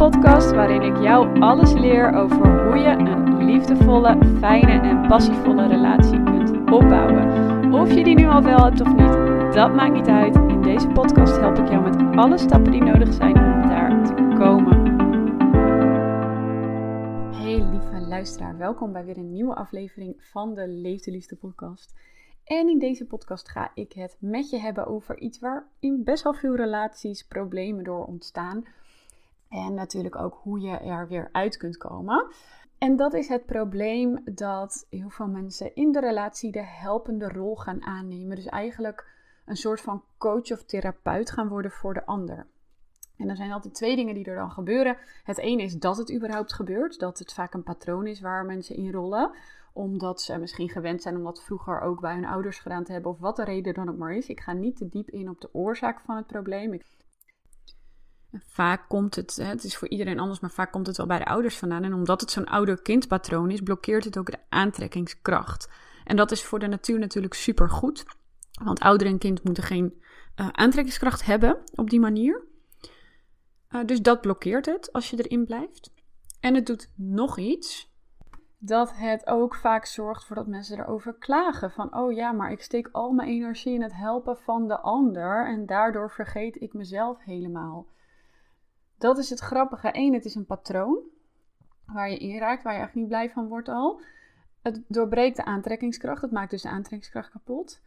podcast waarin ik jou alles leer over hoe je een liefdevolle, fijne en passievolle relatie kunt opbouwen. Of je die nu al wel hebt of niet, dat maakt niet uit. In deze podcast help ik jou met alle stappen die nodig zijn om daar te komen. Hey lieve luisteraar, welkom bij weer een nieuwe aflevering van de Leefde Liefde podcast. En in deze podcast ga ik het met je hebben over iets waar in best wel veel relaties problemen door ontstaan. En natuurlijk ook hoe je er weer uit kunt komen. En dat is het probleem dat heel veel mensen in de relatie de helpende rol gaan aannemen. Dus eigenlijk een soort van coach of therapeut gaan worden voor de ander. En er zijn altijd twee dingen die er dan gebeuren. Het ene is dat het überhaupt gebeurt, dat het vaak een patroon is waar mensen in rollen omdat ze misschien gewend zijn om dat vroeger ook bij hun ouders gedaan te hebben, of wat de reden dan ook maar is. Ik ga niet te diep in op de oorzaak van het probleem. Vaak komt het, het is voor iedereen anders, maar vaak komt het wel bij de ouders vandaan. En omdat het zo'n ouder-kindpatroon is, blokkeert het ook de aantrekkingskracht. En dat is voor de natuur natuurlijk super goed. Want ouder en kind moeten geen uh, aantrekkingskracht hebben op die manier. Uh, dus dat blokkeert het als je erin blijft. En het doet nog iets dat het ook vaak zorgt voor dat mensen erover klagen. Van, oh ja, maar ik steek al mijn energie in het helpen van de ander en daardoor vergeet ik mezelf helemaal. Dat is het grappige. Eén, het is een patroon waar je in raakt, waar je eigenlijk niet blij van wordt al. Het doorbreekt de aantrekkingskracht, het maakt dus de aantrekkingskracht kapot.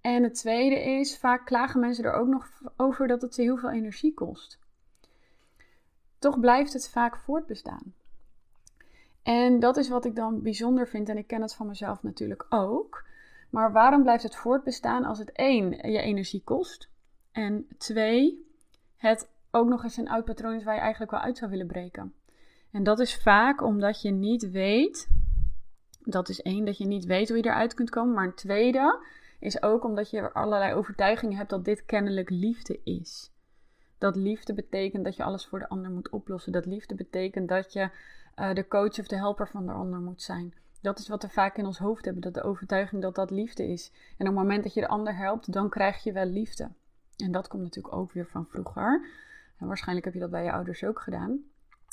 En het tweede is, vaak klagen mensen er ook nog over dat het ze heel veel energie kost. Toch blijft het vaak voortbestaan. En dat is wat ik dan bijzonder vind. En ik ken het van mezelf natuurlijk ook. Maar waarom blijft het voortbestaan als het één je energie kost? En twee, het ook nog eens een oud patroon is waar je eigenlijk wel uit zou willen breken. En dat is vaak omdat je niet weet. Dat is één, dat je niet weet hoe je eruit kunt komen. Maar een tweede is ook omdat je allerlei overtuigingen hebt dat dit kennelijk liefde is. Dat liefde betekent dat je alles voor de ander moet oplossen. Dat liefde betekent dat je uh, de coach of de helper van de ander moet zijn. Dat is wat we vaak in ons hoofd hebben, dat de overtuiging dat dat liefde is. En op het moment dat je de ander helpt, dan krijg je wel liefde. En dat komt natuurlijk ook weer van vroeger. En waarschijnlijk heb je dat bij je ouders ook gedaan.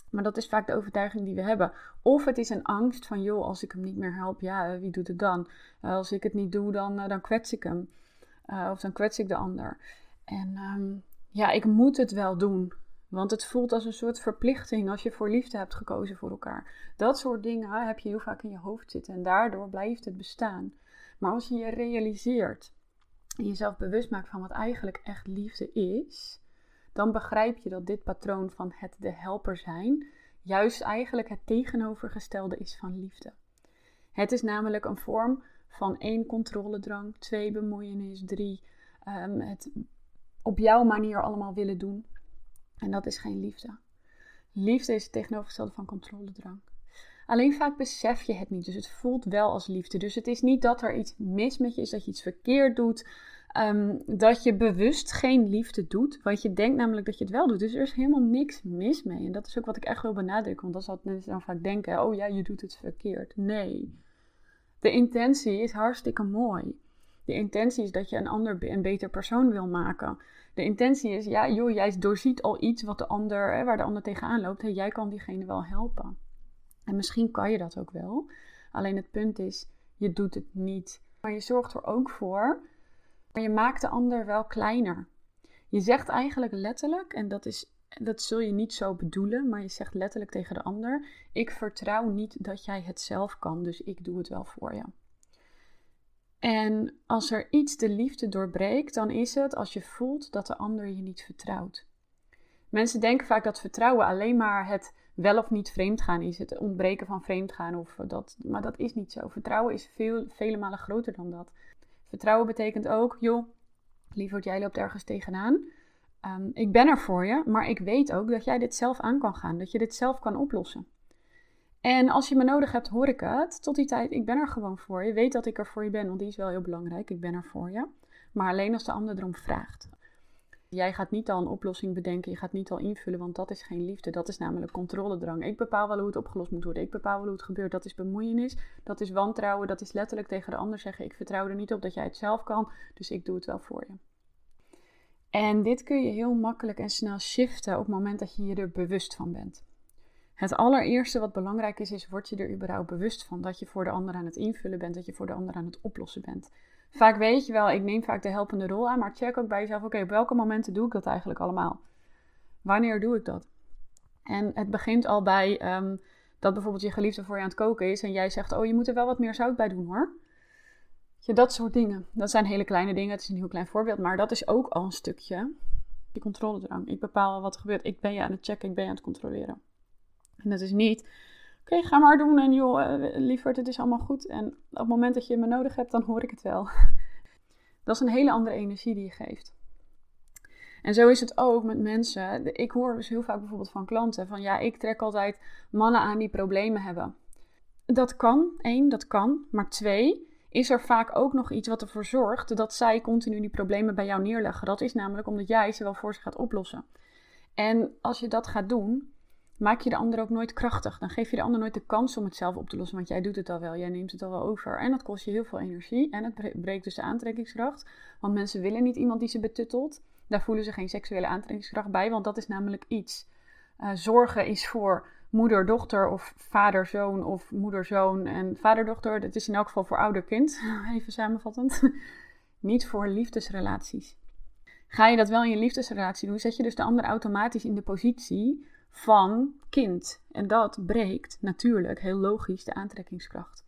Maar dat is vaak de overtuiging die we hebben. Of het is een angst van, joh, als ik hem niet meer help, ja, wie doet het dan? Uh, als ik het niet doe, dan, uh, dan kwets ik hem. Of dan kwets ik de ander. En um, ja, ik moet het wel doen. Want het voelt als een soort verplichting als je voor liefde hebt gekozen voor elkaar. Dat soort dingen heb je heel vaak in je hoofd zitten en daardoor blijft het bestaan. Maar als je je realiseert en jezelf bewust maakt van wat eigenlijk echt liefde is, dan begrijp je dat dit patroon van het de helper zijn juist eigenlijk het tegenovergestelde is van liefde. Het is namelijk een vorm van één controledrang, twee bemoeienis, drie um, het op jouw manier allemaal willen doen. En dat is geen liefde. Liefde is het tegenovergestelde van controledrang. Alleen vaak besef je het niet. Dus het voelt wel als liefde. Dus het is niet dat er iets mis met je is, dat je iets verkeerd doet. Um, dat je bewust geen liefde doet. Want je denkt namelijk dat je het wel doet. Dus er is helemaal niks mis mee. En dat is ook wat ik echt wil benadrukken. Want dat is mensen dan vaak denken. Oh ja, je doet het verkeerd. Nee. De intentie is hartstikke mooi. De intentie is dat je een ander een beter persoon wil maken. De intentie is, ja, joh, jij doorziet al iets wat de ander, hè, waar de ander tegenaan loopt. Hey, jij kan diegene wel helpen. En misschien kan je dat ook wel. Alleen het punt is, je doet het niet. Maar je zorgt er ook voor, maar je maakt de ander wel kleiner. Je zegt eigenlijk letterlijk, en dat, is, dat zul je niet zo bedoelen, maar je zegt letterlijk tegen de ander: Ik vertrouw niet dat jij het zelf kan, dus ik doe het wel voor je. En als er iets de liefde doorbreekt, dan is het als je voelt dat de ander je niet vertrouwt. Mensen denken vaak dat vertrouwen alleen maar het wel of niet vreemdgaan is, het ontbreken van vreemdgaan. Of dat, maar dat is niet zo. Vertrouwen is veel, vele malen groter dan dat. Vertrouwen betekent ook, joh, lieverd, jij loopt ergens tegenaan. Um, ik ben er voor je, maar ik weet ook dat jij dit zelf aan kan gaan, dat je dit zelf kan oplossen. En als je me nodig hebt, hoor ik het. Tot die tijd, ik ben er gewoon voor je. Weet dat ik er voor je ben, want die is wel heel belangrijk. Ik ben er voor je. Maar alleen als de ander erom vraagt. Jij gaat niet al een oplossing bedenken, je gaat niet al invullen, want dat is geen liefde. Dat is namelijk controledrang. Ik bepaal wel hoe het opgelost moet worden. Ik bepaal wel hoe het gebeurt. Dat is bemoeienis, dat is wantrouwen, dat is letterlijk tegen de ander zeggen: Ik vertrouw er niet op dat jij het zelf kan, dus ik doe het wel voor je. En dit kun je heel makkelijk en snel shiften op het moment dat je je er bewust van bent. Het allereerste wat belangrijk is, is word je er überhaupt bewust van dat je voor de ander aan het invullen bent, dat je voor de ander aan het oplossen bent. Vaak weet je wel, ik neem vaak de helpende rol aan, maar check ook bij jezelf, oké, op welke momenten doe ik dat eigenlijk allemaal? Wanneer doe ik dat? En het begint al bij ehm, dat bijvoorbeeld je geliefde voor je aan het koken is en jij zegt, oh, je moet er wel wat meer zout bij doen hoor. Dat soort dingen. Dat zijn hele kleine dingen, het is een heel klein voorbeeld, maar dat is ook al een stukje die controledrang. Ik bepaal wat er gebeurt. Ik ben je aan het checken, ik ben je aan het controleren. En dat is niet, oké, ga maar doen en joh, uh, lieverd, het is allemaal goed. En op het moment dat je me nodig hebt, dan hoor ik het wel. dat is een hele andere energie die je geeft. En zo is het ook met mensen. Ik hoor dus heel vaak bijvoorbeeld van klanten van ja, ik trek altijd mannen aan die problemen hebben. Dat kan, één, dat kan. Maar twee, is er vaak ook nog iets wat ervoor zorgt dat zij continu die problemen bij jou neerleggen. Dat is namelijk omdat jij ze wel voor ze gaat oplossen. En als je dat gaat doen, maak je de ander ook nooit krachtig. Dan geef je de ander nooit de kans om het zelf op te lossen, want jij doet het al wel, jij neemt het al wel over. En dat kost je heel veel energie en het breekt dus de aantrekkingskracht. Want mensen willen niet iemand die ze betuttelt. Daar voelen ze geen seksuele aantrekkingskracht bij, want dat is namelijk iets. Uh, zorgen is voor moeder-dochter of vader-zoon of moeder-zoon en vader-dochter. Dat is in elk geval voor ouder-kind, even samenvattend. niet voor liefdesrelaties. Ga je dat wel in je liefdesrelatie doen, zet je dus de ander automatisch in de positie van kind. En dat breekt natuurlijk, heel logisch, de aantrekkingskracht.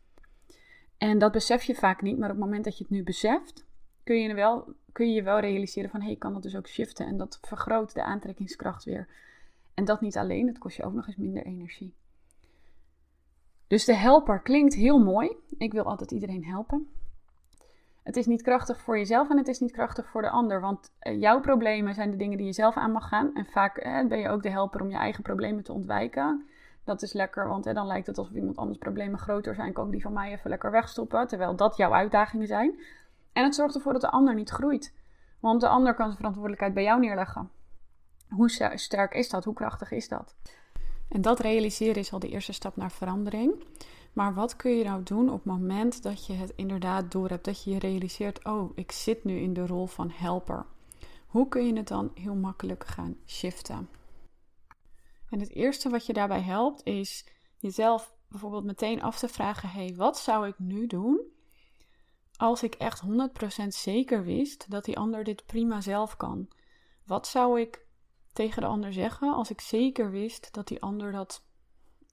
En dat besef je vaak niet, maar op het moment dat je het nu beseft, kun je, wel, kun je je wel realiseren van hé, hey, kan dat dus ook shiften. En dat vergroot de aantrekkingskracht weer. En dat niet alleen, het kost je ook nog eens minder energie. Dus de helper klinkt heel mooi. Ik wil altijd iedereen helpen. Het is niet krachtig voor jezelf en het is niet krachtig voor de ander. Want eh, jouw problemen zijn de dingen die je zelf aan mag gaan. En vaak eh, ben je ook de helper om je eigen problemen te ontwijken. Dat is lekker, want dan lijkt het alsof iemand anders problemen groter zijn. Kan die van mij even lekker wegstoppen. Terwijl dat jouw uitdagingen zijn. En het zorgt ervoor dat de ander niet groeit. Want de ander kan zijn verantwoordelijkheid bij jou neerleggen. Hoe sterk is dat? Hoe krachtig is dat? En dat realiseren is al de eerste stap naar verandering. Maar wat kun je nou doen op het moment dat je het inderdaad door hebt, dat je je realiseert, oh, ik zit nu in de rol van helper. Hoe kun je het dan heel makkelijk gaan shiften? En het eerste wat je daarbij helpt is jezelf bijvoorbeeld meteen af te vragen: hey, wat zou ik nu doen als ik echt 100% zeker wist dat die ander dit prima zelf kan? Wat zou ik tegen de ander zeggen als ik zeker wist dat die ander dat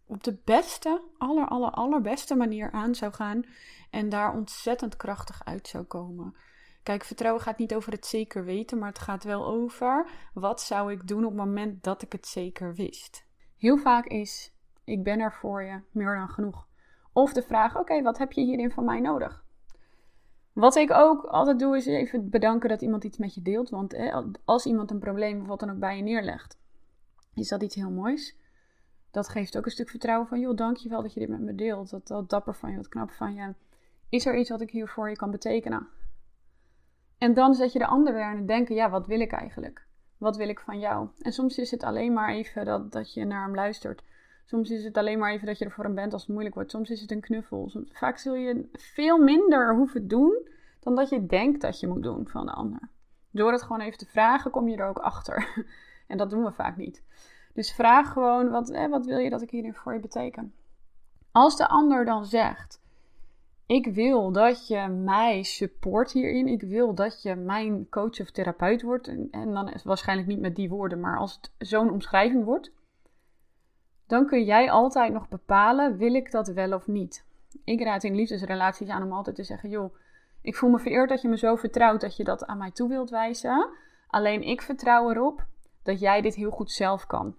op de beste, aller, aller, allerbeste manier aan zou gaan en daar ontzettend krachtig uit zou komen. Kijk, vertrouwen gaat niet over het zeker weten, maar het gaat wel over wat zou ik doen op het moment dat ik het zeker wist. Heel vaak is ik ben er voor je meer dan genoeg. Of de vraag: oké, wat heb je hierin van mij nodig? Wat ik ook altijd doe, is even bedanken dat iemand iets met je deelt. Want als iemand een probleem of wat dan ook bij je neerlegt, is dat iets heel moois dat geeft ook een stuk vertrouwen van, joh, dankjewel dat je dit met me deelt. Dat, dat dapper van je, wat knap van je. Is er iets wat ik hier voor je kan betekenen? En dan zet je de ander weer aan het denken, ja, wat wil ik eigenlijk? Wat wil ik van jou? En soms is het alleen maar even dat, dat je naar hem luistert. Soms is het alleen maar even dat je er voor hem bent als het moeilijk wordt. Soms is het een knuffel. vaak zul je veel minder hoeven doen dan dat je denkt dat je moet doen van de ander. Door het gewoon even te vragen, kom je er ook achter. En dat doen we vaak niet. Dus vraag gewoon, wat, eh, wat wil je dat ik hierin voor je beteken? Als de ander dan zegt, ik wil dat je mij support hierin. Ik wil dat je mijn coach of therapeut wordt. En, en dan is waarschijnlijk niet met die woorden, maar als het zo'n omschrijving wordt. Dan kun jij altijd nog bepalen, wil ik dat wel of niet? Ik raad in liefdesrelaties aan om altijd te zeggen, joh, ik voel me vereerd dat je me zo vertrouwt dat je dat aan mij toe wilt wijzen. Alleen ik vertrouw erop dat jij dit heel goed zelf kan.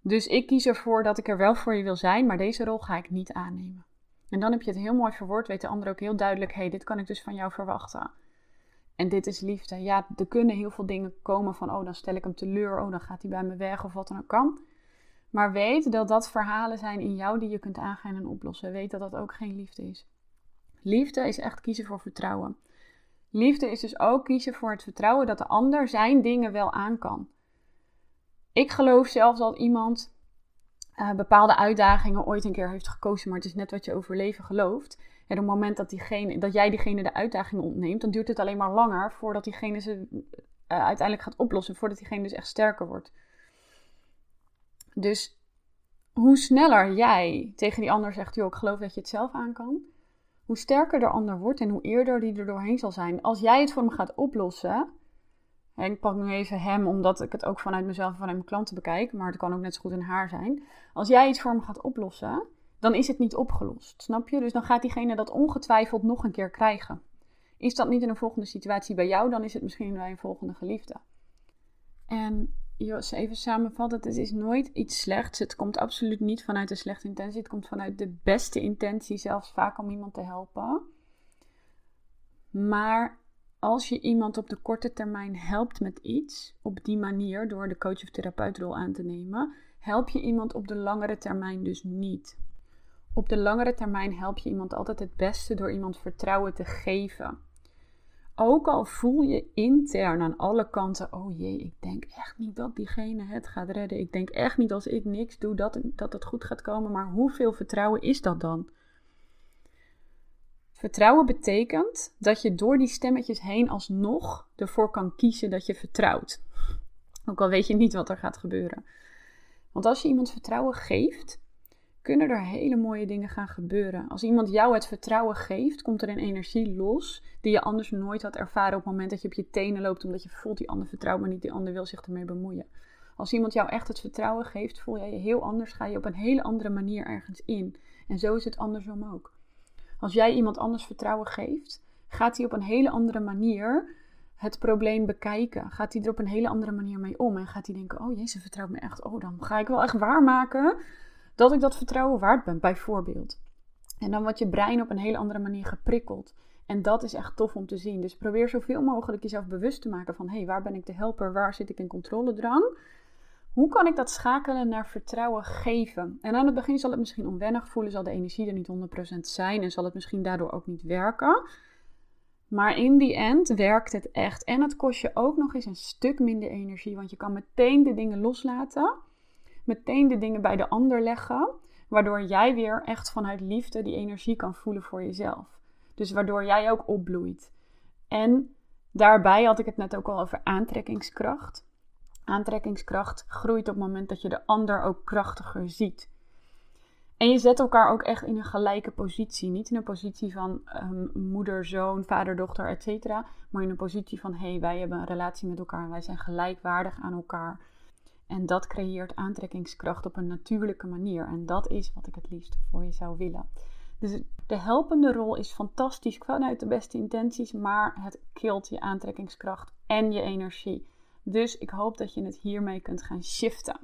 Dus ik kies ervoor dat ik er wel voor je wil zijn, maar deze rol ga ik niet aannemen. En dan heb je het heel mooi verwoord, weet de ander ook heel duidelijk: hé, hey, dit kan ik dus van jou verwachten. En dit is liefde. Ja, er kunnen heel veel dingen komen van: oh, dan stel ik hem teleur, oh, dan gaat hij bij me weg of wat dan ook kan. Maar weet dat dat verhalen zijn in jou die je kunt aangaan en oplossen. Weet dat dat ook geen liefde is. Liefde is echt kiezen voor vertrouwen. Liefde is dus ook kiezen voor het vertrouwen dat de ander zijn dingen wel aan kan. Ik geloof zelfs dat iemand uh, bepaalde uitdagingen ooit een keer heeft gekozen, maar het is net wat je over leven gelooft. En op het moment dat, diegene, dat jij diegene de uitdaging ontneemt, dan duurt het alleen maar langer voordat diegene ze uh, uiteindelijk gaat oplossen. Voordat diegene dus echt sterker wordt. Dus hoe sneller jij tegen die ander zegt, joh, ik geloof dat je het zelf aan kan. Hoe sterker de ander wordt en hoe eerder die er doorheen zal zijn. Als jij het voor hem gaat oplossen. Ik pak nu even hem, omdat ik het ook vanuit mezelf en vanuit mijn klanten bekijk. Maar het kan ook net zo goed een haar zijn. Als jij iets voor hem gaat oplossen, dan is het niet opgelost. Snap je? Dus dan gaat diegene dat ongetwijfeld nog een keer krijgen. Is dat niet in een volgende situatie bij jou, dan is het misschien bij een volgende geliefde. En Jos, even samenvatten, het is nooit iets slechts. Het komt absoluut niet vanuit een slechte intentie. Het komt vanuit de beste intentie, zelfs vaak om iemand te helpen. Maar als je iemand op de korte termijn helpt met iets, op die manier, door de coach of therapeutrol aan te nemen, help je iemand op de langere termijn dus niet. Op de langere termijn help je iemand altijd het beste door iemand vertrouwen te geven. Ook al voel je intern aan alle kanten, oh jee, ik denk echt niet dat diegene het gaat redden. Ik denk echt niet als ik niks doe dat, dat het goed gaat komen. Maar hoeveel vertrouwen is dat dan? Vertrouwen betekent dat je door die stemmetjes heen alsnog ervoor kan kiezen dat je vertrouwt. Ook al weet je niet wat er gaat gebeuren. Want als je iemand vertrouwen geeft, kunnen er hele mooie dingen gaan gebeuren. Als iemand jou het vertrouwen geeft, komt er een energie los die je anders nooit had ervaren op het moment dat je op je tenen loopt, omdat je voelt die ander vertrouwt, maar niet die ander wil zich ermee bemoeien. Als iemand jou echt het vertrouwen geeft, voel jij je heel anders, ga je op een hele andere manier ergens in. En zo is het andersom ook. Als jij iemand anders vertrouwen geeft, gaat hij op een hele andere manier het probleem bekijken. Gaat hij er op een hele andere manier mee om. En gaat hij denken: Oh jezus, vertrouwt me echt. Oh, dan ga ik wel echt waarmaken dat ik dat vertrouwen waard ben, bijvoorbeeld. En dan wordt je brein op een hele andere manier geprikkeld. En dat is echt tof om te zien. Dus probeer zoveel mogelijk jezelf bewust te maken van: hé, hey, waar ben ik de helper? Waar zit ik in controledrang? Hoe kan ik dat schakelen naar vertrouwen geven? En aan het begin zal het misschien onwennig voelen, zal de energie er niet 100% zijn en zal het misschien daardoor ook niet werken. Maar in die end werkt het echt. En het kost je ook nog eens een stuk minder energie, want je kan meteen de dingen loslaten meteen de dingen bij de ander leggen, waardoor jij weer echt vanuit liefde die energie kan voelen voor jezelf. Dus waardoor jij ook opbloeit. En daarbij had ik het net ook al over aantrekkingskracht. Aantrekkingskracht groeit op het moment dat je de ander ook krachtiger ziet. En je zet elkaar ook echt in een gelijke positie. Niet in een positie van um, moeder, zoon, vader, dochter, etc. Maar in een positie van hé, hey, wij hebben een relatie met elkaar en wij zijn gelijkwaardig aan elkaar. En dat creëert aantrekkingskracht op een natuurlijke manier. En dat is wat ik het liefst voor je zou willen. Dus de helpende rol is fantastisch vanuit de beste intenties, maar het kilt je aantrekkingskracht en je energie. Dus ik hoop dat je het hiermee kunt gaan shiften.